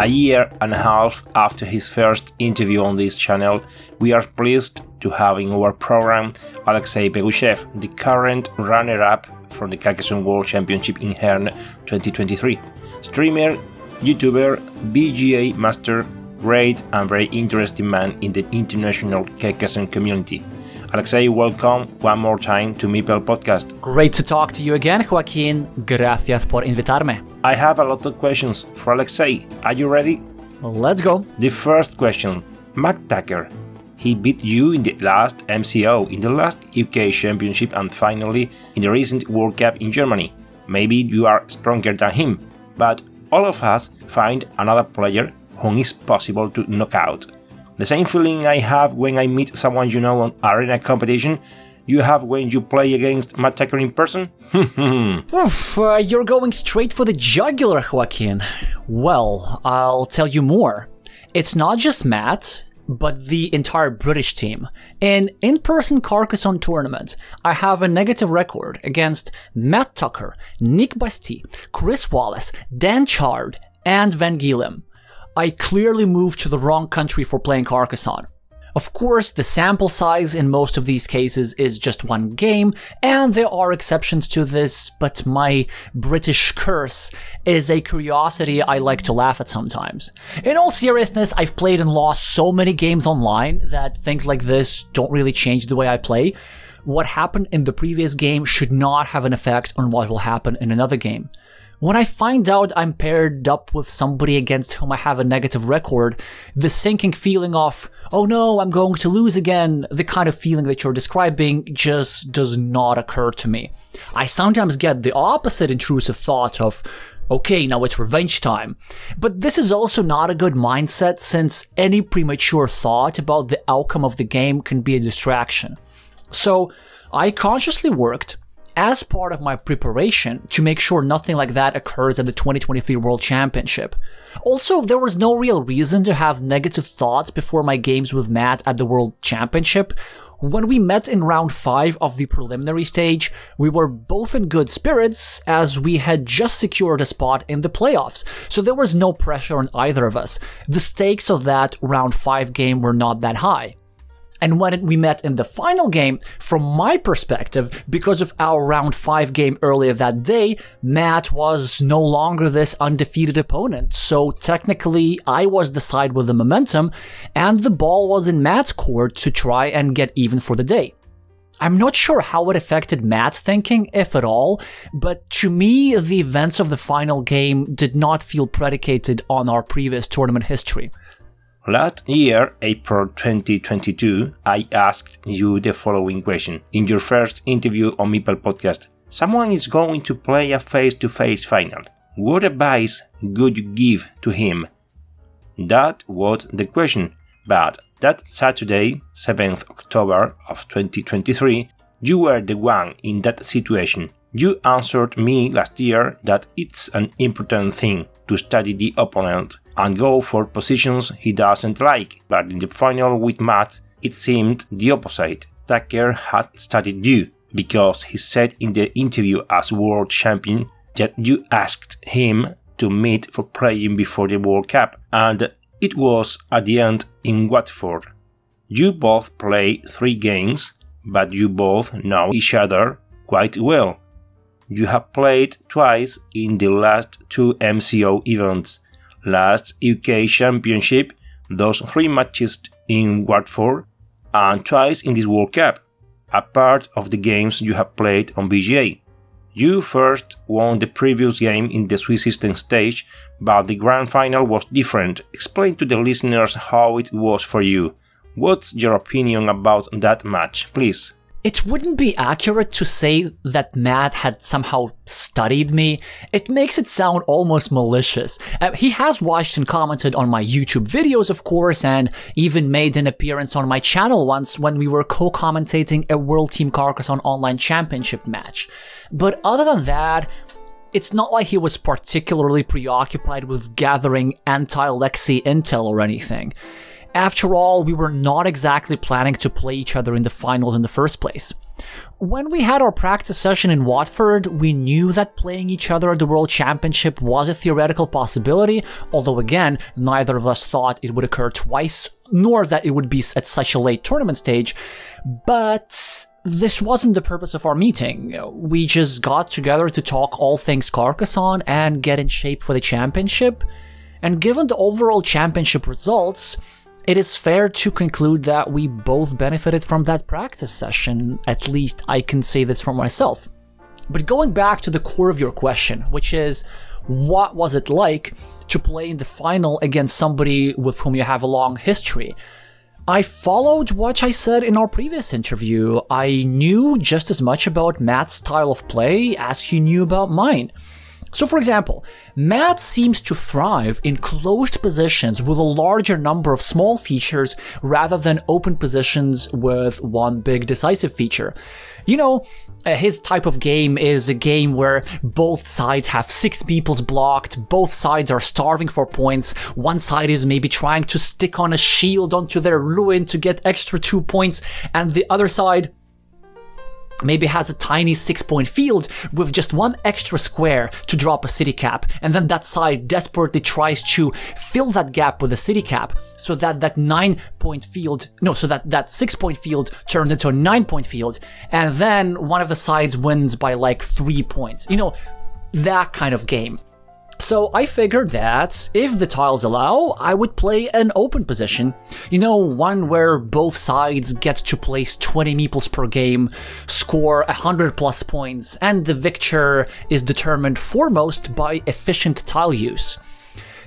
A year and a half after his first interview on this channel, we are pleased to have in our program Alexey Pegushev, the current runner-up from the Carcassonne World Championship in Herne 2023. Streamer, YouTuber, BGA master, great and very interesting man in the international Carcassonne community. Alexey, welcome one more time to Meeple Podcast. Great to talk to you again, Joaquin. Gracias por invitarme. I have a lot of questions for Alexey. Are you ready? Let's go. The first question Matt Tucker. He beat you in the last MSO, in the last UK Championship, and finally in the recent World Cup in Germany. Maybe you are stronger than him, but all of us find another player whom is possible to knock out. The same feeling I have when I meet someone you know on arena competition you have when you play against Matt Tucker in person? Oof, uh, you're going straight for the jugular, Joaquin. Well, I'll tell you more. It's not just Matt, but the entire British team. In in-person Carcassonne tournament, I have a negative record against Matt Tucker, Nick Basti, Chris Wallace, Dan Chard, and Van Gielem. I clearly moved to the wrong country for playing Carcassonne. Of course, the sample size in most of these cases is just one game, and there are exceptions to this, but my British curse is a curiosity I like to laugh at sometimes. In all seriousness, I've played and lost so many games online that things like this don't really change the way I play. What happened in the previous game should not have an effect on what will happen in another game. When I find out I'm paired up with somebody against whom I have a negative record, the sinking feeling of, oh no, I'm going to lose again, the kind of feeling that you're describing just does not occur to me. I sometimes get the opposite intrusive thought of, okay, now it's revenge time. But this is also not a good mindset since any premature thought about the outcome of the game can be a distraction. So, I consciously worked as part of my preparation to make sure nothing like that occurs at the 2023 World Championship. Also, there was no real reason to have negative thoughts before my games with Matt at the World Championship. When we met in round 5 of the preliminary stage, we were both in good spirits as we had just secured a spot in the playoffs, so there was no pressure on either of us. The stakes of that round 5 game were not that high. And when we met in the final game, from my perspective, because of our round 5 game earlier that day, Matt was no longer this undefeated opponent. So technically, I was the side with the momentum, and the ball was in Matt's court to try and get even for the day. I'm not sure how it affected Matt's thinking, if at all, but to me, the events of the final game did not feel predicated on our previous tournament history. Last year, April 2022, I asked you the following question. In your first interview on Meeple podcast, someone is going to play a face to face final. What advice would you give to him? That was the question. But that Saturday, 7th October of 2023, you were the one in that situation. You answered me last year that it's an important thing to study the opponent and go for positions he doesn't like, but in the final with Matt, it seemed the opposite. Tucker had studied you because he said in the interview as world champion that you asked him to meet for playing before the World Cup, and it was at the end in Watford. You both play three games, but you both know each other quite well. You have played twice in the last two MSO events, last UK Championship those three matches in Watford and twice in this World Cup, a part of the games you have played on BGA. You first won the previous game in the Swiss system stage, but the grand final was different. Explain to the listeners how it was for you. What's your opinion about that match, please? It wouldn't be accurate to say that Matt had somehow studied me. It makes it sound almost malicious. Uh, he has watched and commented on my YouTube videos, of course, and even made an appearance on my channel once when we were co-commentating a World Team Carcassonne Online Championship match. But other than that, it's not like he was particularly preoccupied with gathering anti-Lexi intel or anything. After all, we were not exactly planning to play each other in the finals in the first place. When we had our practice session in Watford, we knew that playing each other at the World Championship was a theoretical possibility, although again, neither of us thought it would occur twice, nor that it would be at such a late tournament stage. But this wasn't the purpose of our meeting. We just got together to talk all things Carcassonne and get in shape for the championship. And given the overall championship results, it is fair to conclude that we both benefited from that practice session, at least I can say this for myself. But going back to the core of your question, which is what was it like to play in the final against somebody with whom you have a long history? I followed what I said in our previous interview. I knew just as much about Matt's style of play as he knew about mine. So, for example, Matt seems to thrive in closed positions with a larger number of small features rather than open positions with one big decisive feature. You know, uh, his type of game is a game where both sides have six meeples blocked, both sides are starving for points, one side is maybe trying to stick on a shield onto their ruin to get extra two points, and the other side maybe has a tiny six point field with just one extra square to drop a city cap, and then that side desperately tries to fill that gap with a city cap so that that nine point field, no, so that that six point field turns into a nine point field, and then one of the sides wins by like three points. You know, that kind of game. So I figured that if the tiles allow, I would play an open position. You know, one where both sides get to place 20 meeples per game, score 100 plus points, and the victor is determined foremost by efficient tile use.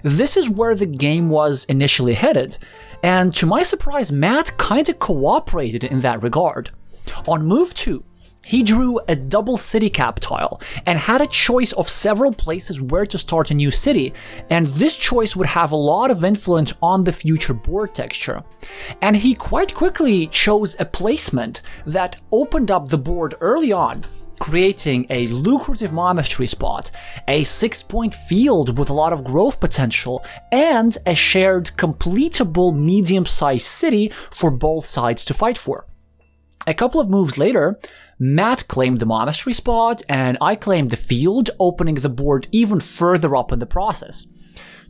This is where the game was initially headed, and to my surprise, Matt kinda cooperated in that regard. On move 2, he drew a double city cap tile and had a choice of several places where to start a new city, and this choice would have a lot of influence on the future board texture. And he quite quickly chose a placement that opened up the board early on, creating a lucrative monastery spot, a six point field with a lot of growth potential, and a shared completable medium sized city for both sides to fight for. A couple of moves later, Matt claimed the monastery spot, and I claimed the field, opening the board even further up in the process.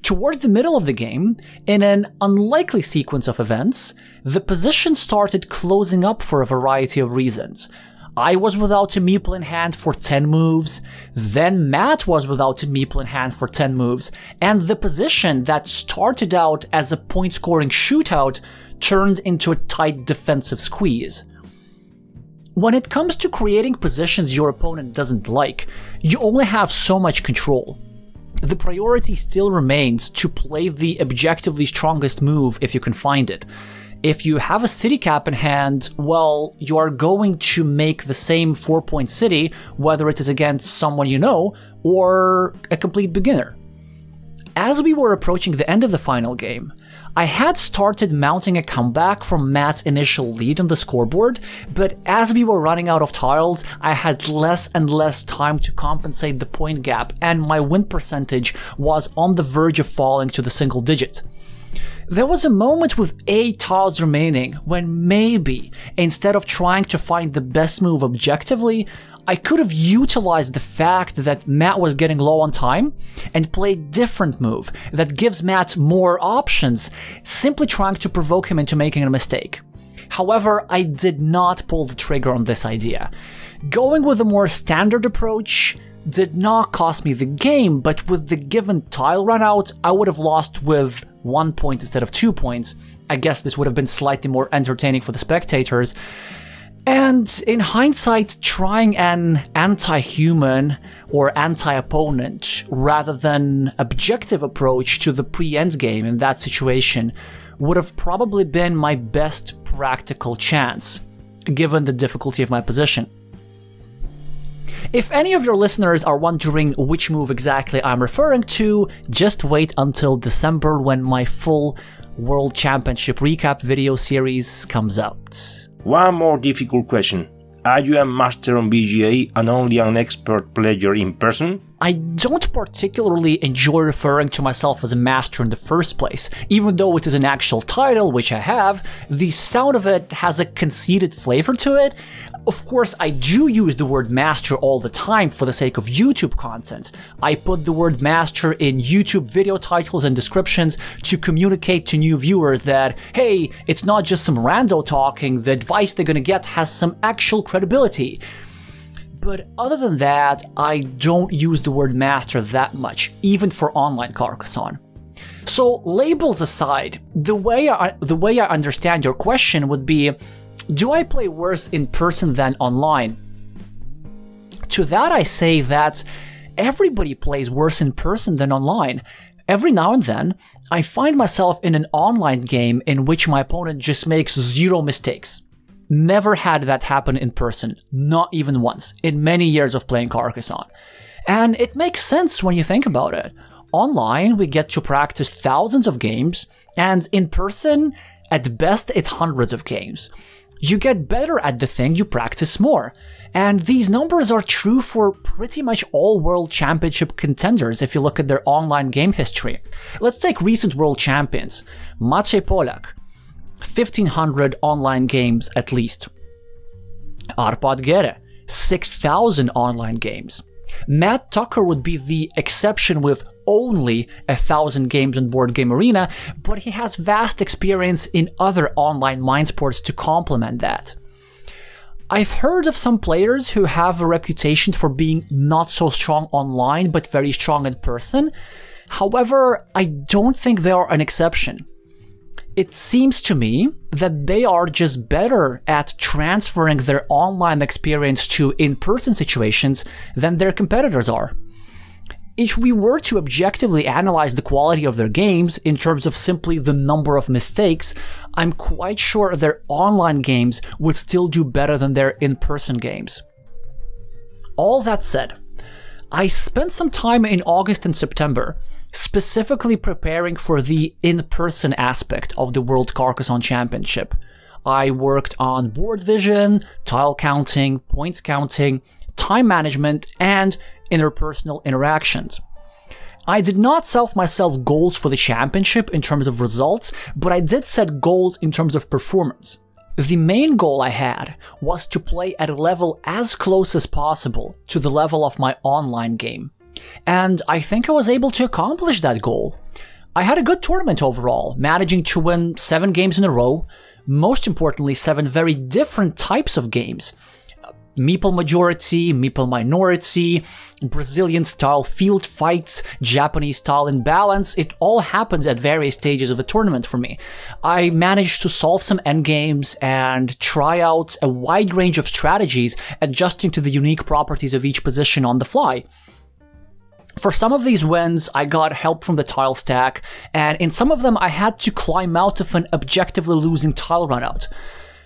Towards the middle of the game, in an unlikely sequence of events, the position started closing up for a variety of reasons. I was without a meeple in hand for 10 moves, then Matt was without a meeple in hand for 10 moves, and the position that started out as a point scoring shootout turned into a tight defensive squeeze. When it comes to creating positions your opponent doesn't like, you only have so much control. The priority still remains to play the objectively strongest move if you can find it. If you have a city cap in hand, well, you are going to make the same 4 point city, whether it is against someone you know or a complete beginner. As we were approaching the end of the final game, I had started mounting a comeback from Matt's initial lead on the scoreboard, but as we were running out of tiles, I had less and less time to compensate the point gap, and my win percentage was on the verge of falling to the single digit. There was a moment with 8 tiles remaining when maybe, instead of trying to find the best move objectively, I could have utilized the fact that Matt was getting low on time and played different move that gives Matt more options, simply trying to provoke him into making a mistake. However, I did not pull the trigger on this idea. Going with a more standard approach did not cost me the game, but with the given tile run out, I would have lost with one point instead of two points. I guess this would have been slightly more entertaining for the spectators. And in hindsight, trying an anti human or anti opponent rather than objective approach to the pre end game in that situation would have probably been my best practical chance, given the difficulty of my position. If any of your listeners are wondering which move exactly I'm referring to, just wait until December when my full World Championship recap video series comes out. One more difficult question. Are you a master on BGA and only an expert player in person? I don't particularly enjoy referring to myself as a master in the first place. Even though it is an actual title, which I have, the sound of it has a conceited flavor to it. Of course, I do use the word master all the time for the sake of YouTube content. I put the word master in YouTube video titles and descriptions to communicate to new viewers that, hey, it's not just some rando talking, the advice they're gonna get has some actual credibility. But other than that, I don't use the word master that much, even for online Carcassonne. So labels aside, the way I, the way I understand your question would be, do I play worse in person than online? To that I say that everybody plays worse in person than online. Every now and then, I find myself in an online game in which my opponent just makes zero mistakes. Never had that happen in person, not even once, in many years of playing Carcassonne. And it makes sense when you think about it. Online, we get to practice thousands of games, and in person, at best, it's hundreds of games. You get better at the thing you practice more. And these numbers are true for pretty much all World Championship contenders if you look at their online game history. Let's take recent World Champions. Maciej Polak, 1500 online games at least. Arpad Gere, 6000 online games. Matt Tucker would be the exception with only a thousand games on Board Game Arena, but he has vast experience in other online mind sports to complement that. I've heard of some players who have a reputation for being not so strong online but very strong in person. However, I don't think they are an exception it seems to me that they are just better at transferring their online experience to in person situations than their competitors are. If we were to objectively analyze the quality of their games in terms of simply the number of mistakes, I'm quite sure their online games would still do better than their in person games. All that said, I spent some time in August and September specifically preparing for the in-person aspect of the World Carcassonne Championship. I worked on board vision, tile counting, points counting, time management, and interpersonal interactions. I did not set myself goals for the championship in terms of results, but I did set goals in terms of performance. The main goal I had was to play at a level as close as possible to the level of my online game. And I think I was able to accomplish that goal. I had a good tournament overall, managing to win seven games in a row, most importantly, seven very different types of games. Meeple majority, Meeple minority, Brazilian style field fights, Japanese style imbalance, it all happens at various stages of a tournament for me. I managed to solve some endgames and try out a wide range of strategies, adjusting to the unique properties of each position on the fly. For some of these wins, I got help from the tile stack, and in some of them, I had to climb out of an objectively losing tile runout.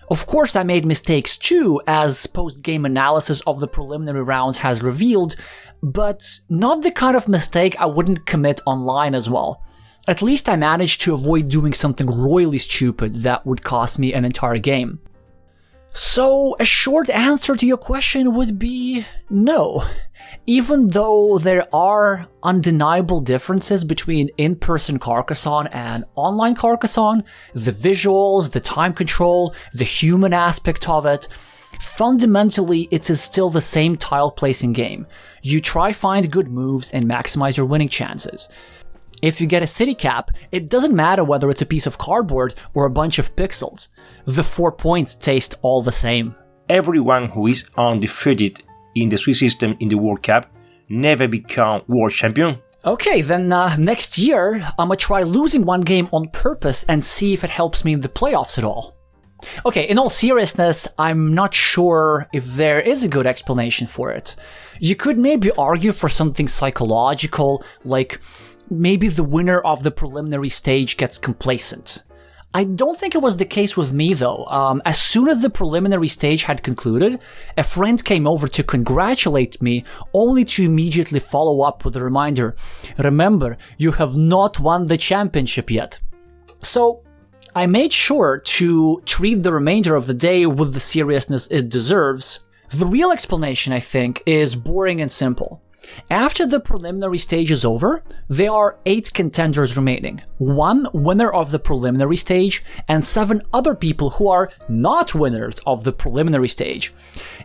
Of course, I made mistakes too, as post game analysis of the preliminary rounds has revealed, but not the kind of mistake I wouldn't commit online as well. At least I managed to avoid doing something royally stupid that would cost me an entire game. So, a short answer to your question would be no even though there are undeniable differences between in-person Carcassonne and online Carcassonne, the visuals, the time control, the human aspect of it, fundamentally it is still the same tile placing game. You try find good moves and maximize your winning chances. If you get a city cap, it doesn't matter whether it's a piece of cardboard or a bunch of pixels. The four points taste all the same. Everyone who is undefeated in the Swiss system in the World Cup never become world champion? Okay, then uh, next year, I'm gonna try losing one game on purpose and see if it helps me in the playoffs at all. Okay, in all seriousness, I'm not sure if there is a good explanation for it. You could maybe argue for something psychological, like maybe the winner of the preliminary stage gets complacent. I don't think it was the case with me though. Um, as soon as the preliminary stage had concluded, a friend came over to congratulate me, only to immediately follow up with a reminder Remember, you have not won the championship yet. So, I made sure to treat the remainder of the day with the seriousness it deserves. The real explanation, I think, is boring and simple. After the preliminary stage is over, there are 8 contenders remaining. One winner of the preliminary stage, and 7 other people who are not winners of the preliminary stage.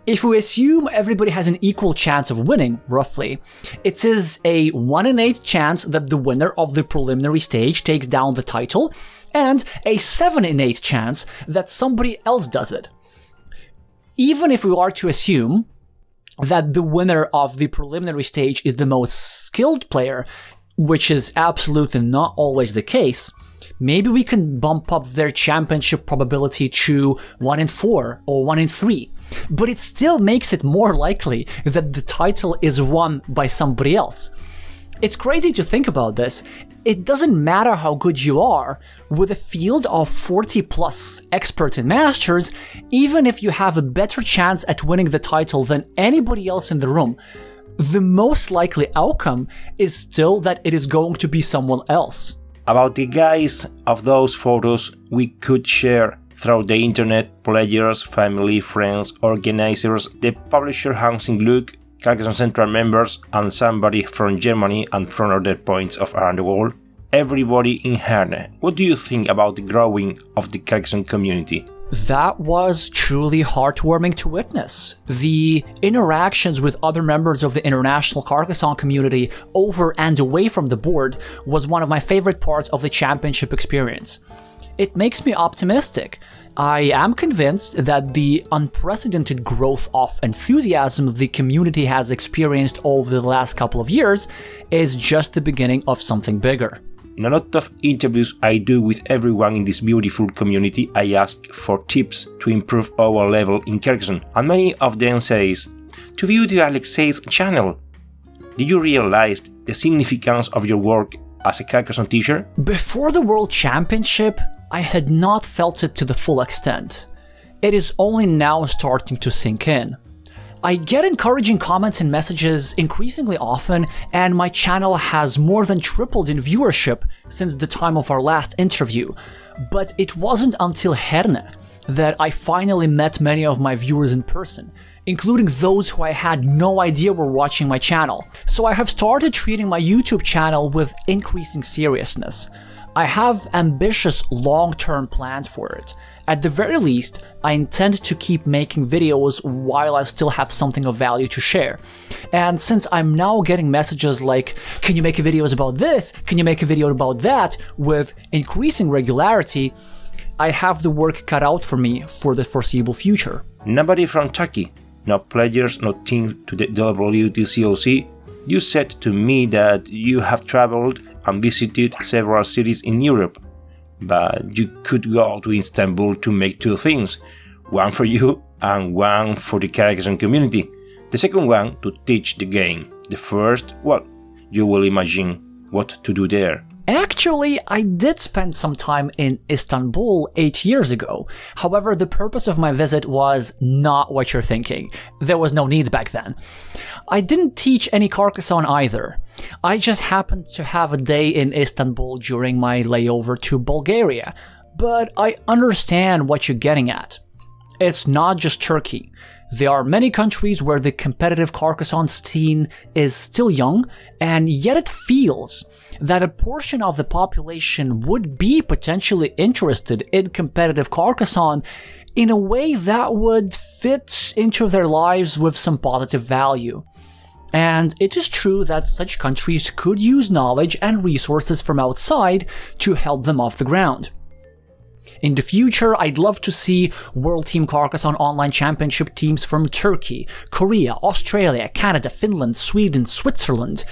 If we assume everybody has an equal chance of winning, roughly, it is a 1 in 8 chance that the winner of the preliminary stage takes down the title, and a 7 in 8 chance that somebody else does it. Even if we are to assume that the winner of the preliminary stage is the most skilled player, which is absolutely not always the case, maybe we can bump up their championship probability to 1 in 4 or 1 in 3. But it still makes it more likely that the title is won by somebody else. It's crazy to think about this. It doesn't matter how good you are, with a field of 40 plus experts and masters, even if you have a better chance at winning the title than anybody else in the room, the most likely outcome is still that it is going to be someone else. About the guys of those photos we could share through the internet, players, family, friends, organizers, the publisher Hans im Glück, Carcassonne Central members, and somebody from Germany and from other points of around the world. Everybody in Herne, what do you think about the growing of the Carcassonne community? That was truly heartwarming to witness. The interactions with other members of the international Carcassonne community over and away from the board was one of my favorite parts of the championship experience. It makes me optimistic. I am convinced that the unprecedented growth of enthusiasm the community has experienced over the last couple of years is just the beginning of something bigger. In a lot of interviews I do with everyone in this beautiful community, I ask for tips to improve our level in Carcassonne, and many of them says, to view the Alexey's channel. Did you realize the significance of your work as a Carcassonne teacher? Before the World Championship, I had not felt it to the full extent. It is only now starting to sink in. I get encouraging comments and messages increasingly often, and my channel has more than tripled in viewership since the time of our last interview. But it wasn't until Herne that I finally met many of my viewers in person, including those who I had no idea were watching my channel. So I have started treating my YouTube channel with increasing seriousness. I have ambitious long term plans for it. At the very least, I intend to keep making videos while I still have something of value to share. And since I'm now getting messages like, can you make videos about this? Can you make a video about that? with increasing regularity, I have the work cut out for me for the foreseeable future. Nobody from Turkey, no players, no teams to the WTCOC. You said to me that you have traveled and visited several cities in Europe, but you could go to Istanbul to make two things one for you and one for the Carcassonne community. The second one to teach the game. The first, well, you will imagine what to do there. Actually, I did spend some time in Istanbul eight years ago. However, the purpose of my visit was not what you're thinking. There was no need back then. I didn't teach any Carcassonne either. I just happened to have a day in Istanbul during my layover to Bulgaria. But I understand what you're getting at. It's not just Turkey. There are many countries where the competitive Carcassonne scene is still young, and yet it feels that a portion of the population would be potentially interested in competitive Carcassonne in a way that would fit into their lives with some positive value. And it is true that such countries could use knowledge and resources from outside to help them off the ground. In the future, I'd love to see World Team Carcassonne Online Championship teams from Turkey, Korea, Australia, Canada, Finland, Sweden, Switzerland,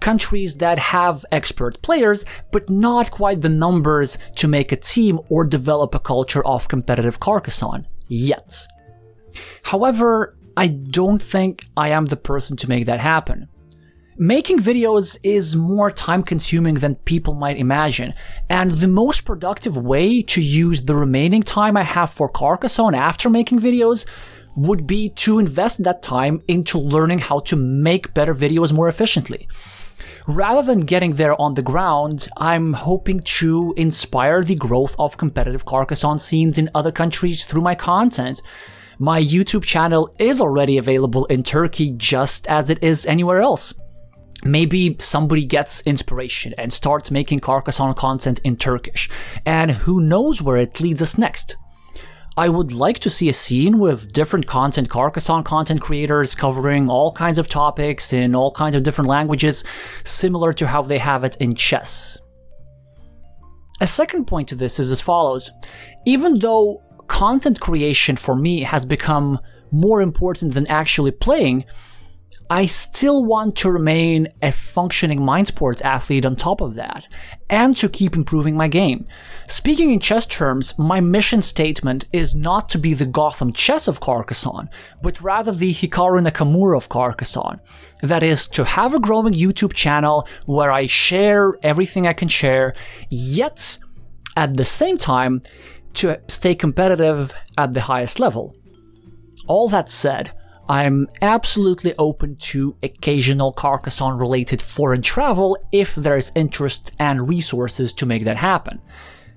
countries that have expert players, but not quite the numbers to make a team or develop a culture of competitive Carcassonne yet. However, I don't think I am the person to make that happen. Making videos is more time consuming than people might imagine, and the most productive way to use the remaining time I have for Carcassonne after making videos would be to invest that time into learning how to make better videos more efficiently. Rather than getting there on the ground, I'm hoping to inspire the growth of competitive Carcassonne scenes in other countries through my content. My YouTube channel is already available in Turkey just as it is anywhere else. Maybe somebody gets inspiration and starts making Carcassonne content in Turkish, and who knows where it leads us next. I would like to see a scene with different content Carcassonne content creators covering all kinds of topics in all kinds of different languages, similar to how they have it in chess. A second point to this is as follows. Even though content creation for me has become more important than actually playing, I still want to remain a functioning mind sports athlete on top of that, and to keep improving my game. Speaking in chess terms, my mission statement is not to be the Gotham chess of Carcassonne, but rather the Hikaru Nakamura of Carcassonne. That is, to have a growing YouTube channel where I share everything I can share, yet at the same time, to stay competitive at the highest level. All that said, I'm absolutely open to occasional Carcassonne related foreign travel if there's interest and resources to make that happen.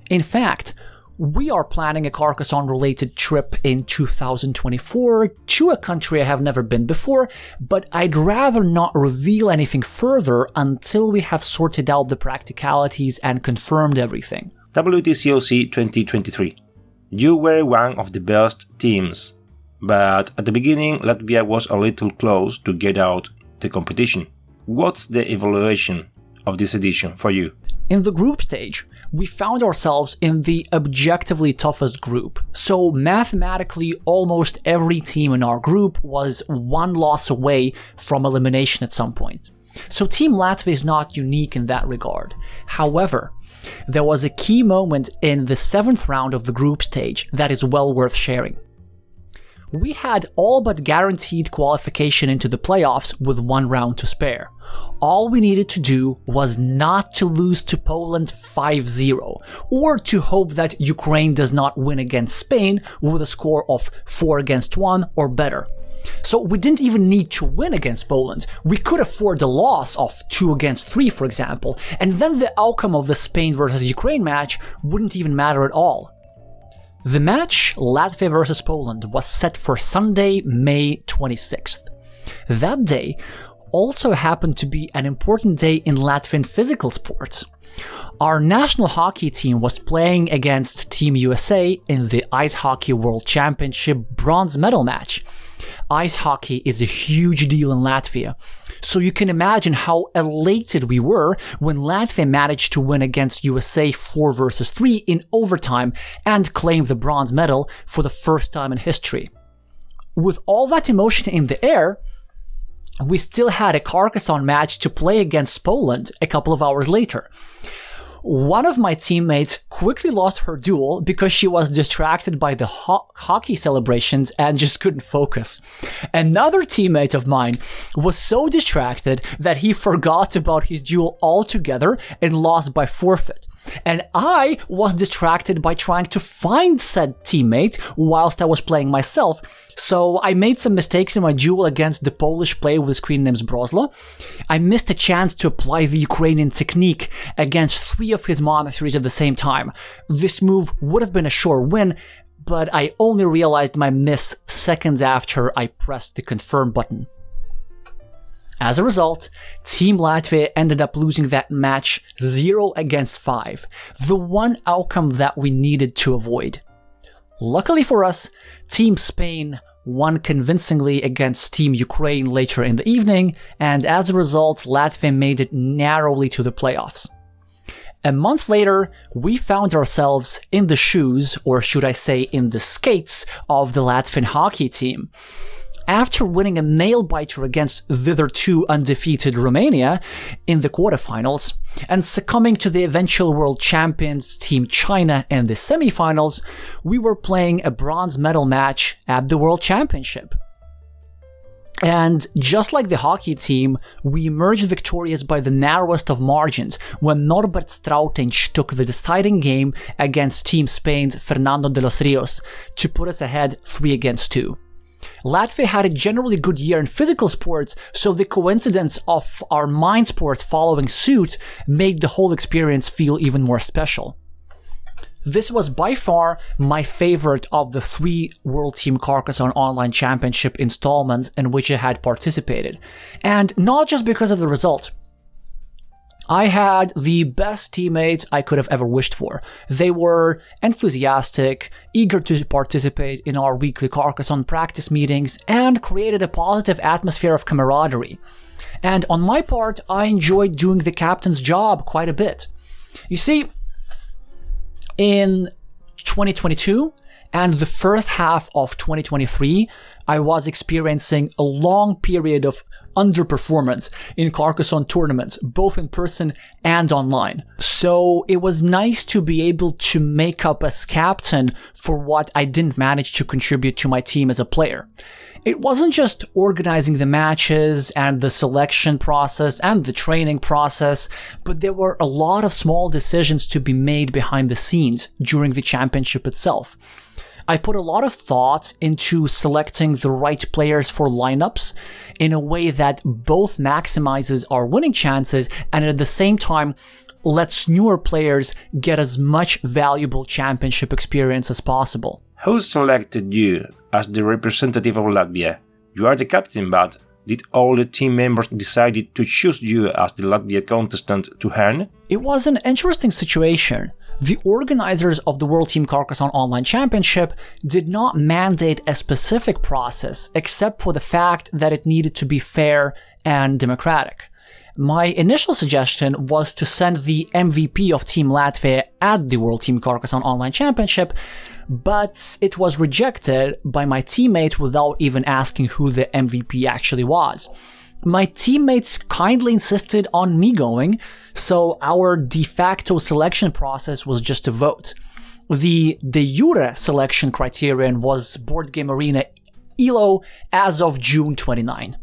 In fact, we are planning a Carcassonne related trip in 2024 to a country I have never been before, but I'd rather not reveal anything further until we have sorted out the practicalities and confirmed everything. WTCOC 2023. You were one of the best teams but at the beginning Latvia was a little close to get out the competition. What's the evaluation of this edition for you? In the group stage, we found ourselves in the objectively toughest group. So mathematically, almost every team in our group was one loss away from elimination at some point. So Team Latvia is not unique in that regard. However, there was a key moment in the seventh round of the group stage that is well worth sharing we had all but guaranteed qualification into the playoffs with one round to spare. All we needed to do was not to lose to Poland 5 0, or to hope that Ukraine does not win against Spain with a score of 4 against 1 or better. So we didn't even need to win against Poland. We could afford the loss of 2 against 3, for example, and then the outcome of the Spain versus Ukraine match wouldn't even matter at all. The match, Latvia versus Poland, was set for Sunday, May 26th. That day also happened to be an important day in Latvian physical sports. Our national hockey team was playing against Team USA in the Ice Hockey World Championship bronze medal match. Ice hockey is a huge deal in Latvia, so you can imagine how elated we were when Latvia managed to win against USA 4 versus 3 in overtime and claim the bronze medal for the first time in history. With all that emotion in the air, we still had a Carcassonne match to play against Poland a couple of hours later. One of my teammates quickly lost her duel because she was distracted by the ho- hockey celebrations and just couldn't focus. Another teammate of mine was so distracted that he forgot about his duel altogether and lost by forfeit. And I was distracted by trying to find said teammate whilst I was playing myself. So I made some mistakes in my duel against the Polish player with screen name Broslo. I missed a chance to apply the Ukrainian technique against three of his monasteries at the same time. This move would have been a sure win, but I only realized my miss seconds after I pressed the confirm button. As a result, Team Latvia ended up losing that match 0 against 5, the one outcome that we needed to avoid. Luckily for us, Team Spain won convincingly against Team Ukraine later in the evening, and as a result, Latvia made it narrowly to the playoffs. A month later, we found ourselves in the shoes, or should I say in the skates, of the Latvian hockey team. After winning a nail biter against thitherto undefeated Romania in the quarterfinals and succumbing to the eventual world champions Team China in the semifinals, we were playing a bronze medal match at the World Championship. And just like the hockey team, we emerged victorious by the narrowest of margins when Norbert Strautensch took the deciding game against Team Spain's Fernando de los Rios to put us ahead 3 against 2. Latvia had a generally good year in physical sports, so the coincidence of our mind sports following suit made the whole experience feel even more special. This was by far my favorite of the three World Team Carcassonne Online Championship installments in which I had participated. And not just because of the result. I had the best teammates I could have ever wished for. They were enthusiastic, eager to participate in our weekly Carcassonne practice meetings, and created a positive atmosphere of camaraderie. And on my part, I enjoyed doing the captain's job quite a bit. You see, in 2022 and the first half of 2023, I was experiencing a long period of underperformance in Carcassonne tournaments, both in person and online. So it was nice to be able to make up as captain for what I didn't manage to contribute to my team as a player. It wasn't just organizing the matches and the selection process and the training process, but there were a lot of small decisions to be made behind the scenes during the championship itself. I put a lot of thought into selecting the right players for lineups in a way that both maximizes our winning chances and at the same time lets newer players get as much valuable championship experience as possible. Who selected you as the representative of Latvia? You are the captain, but did all the team members decided to choose you as the Latvia contestant to earn? It was an interesting situation. The organizers of the World Team Carcassonne Online Championship did not mandate a specific process except for the fact that it needed to be fair and democratic. My initial suggestion was to send the MVP of Team Latvia at the World Team Carcassonne Online Championship, but it was rejected by my teammates without even asking who the MVP actually was. My teammates kindly insisted on me going, so our de facto selection process was just a vote. The de jure selection criterion was Board Game Arena ELO as of June 29.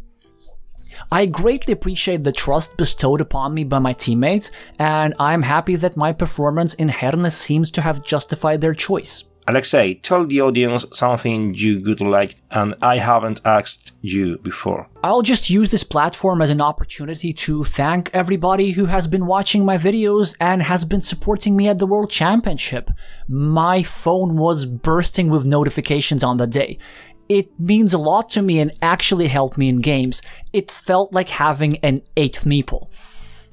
I greatly appreciate the trust bestowed upon me by my teammates, and I'm happy that my performance in Herne seems to have justified their choice. Alexey, tell the audience something you would like and I haven't asked you before. I'll just use this platform as an opportunity to thank everybody who has been watching my videos and has been supporting me at the World Championship. My phone was bursting with notifications on the day. It means a lot to me and actually helped me in games. It felt like having an eighth meeple.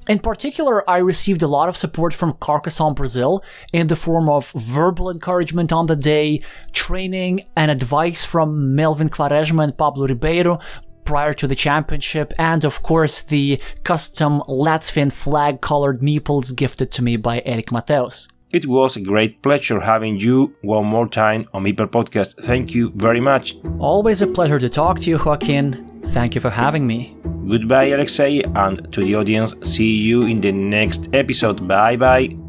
In particular, I received a lot of support from Carcassonne Brazil in the form of verbal encouragement on the day, training, and advice from Melvin Quaresma and Pablo Ribeiro prior to the championship, and of course the custom Latvian flag colored meeples gifted to me by Eric Mateos. It was a great pleasure having you one more time on Meeple Podcast. Thank you very much. Always a pleasure to talk to you, Joaquin. Thank you for having me. Goodbye, Alexey, and to the audience, see you in the next episode. Bye bye.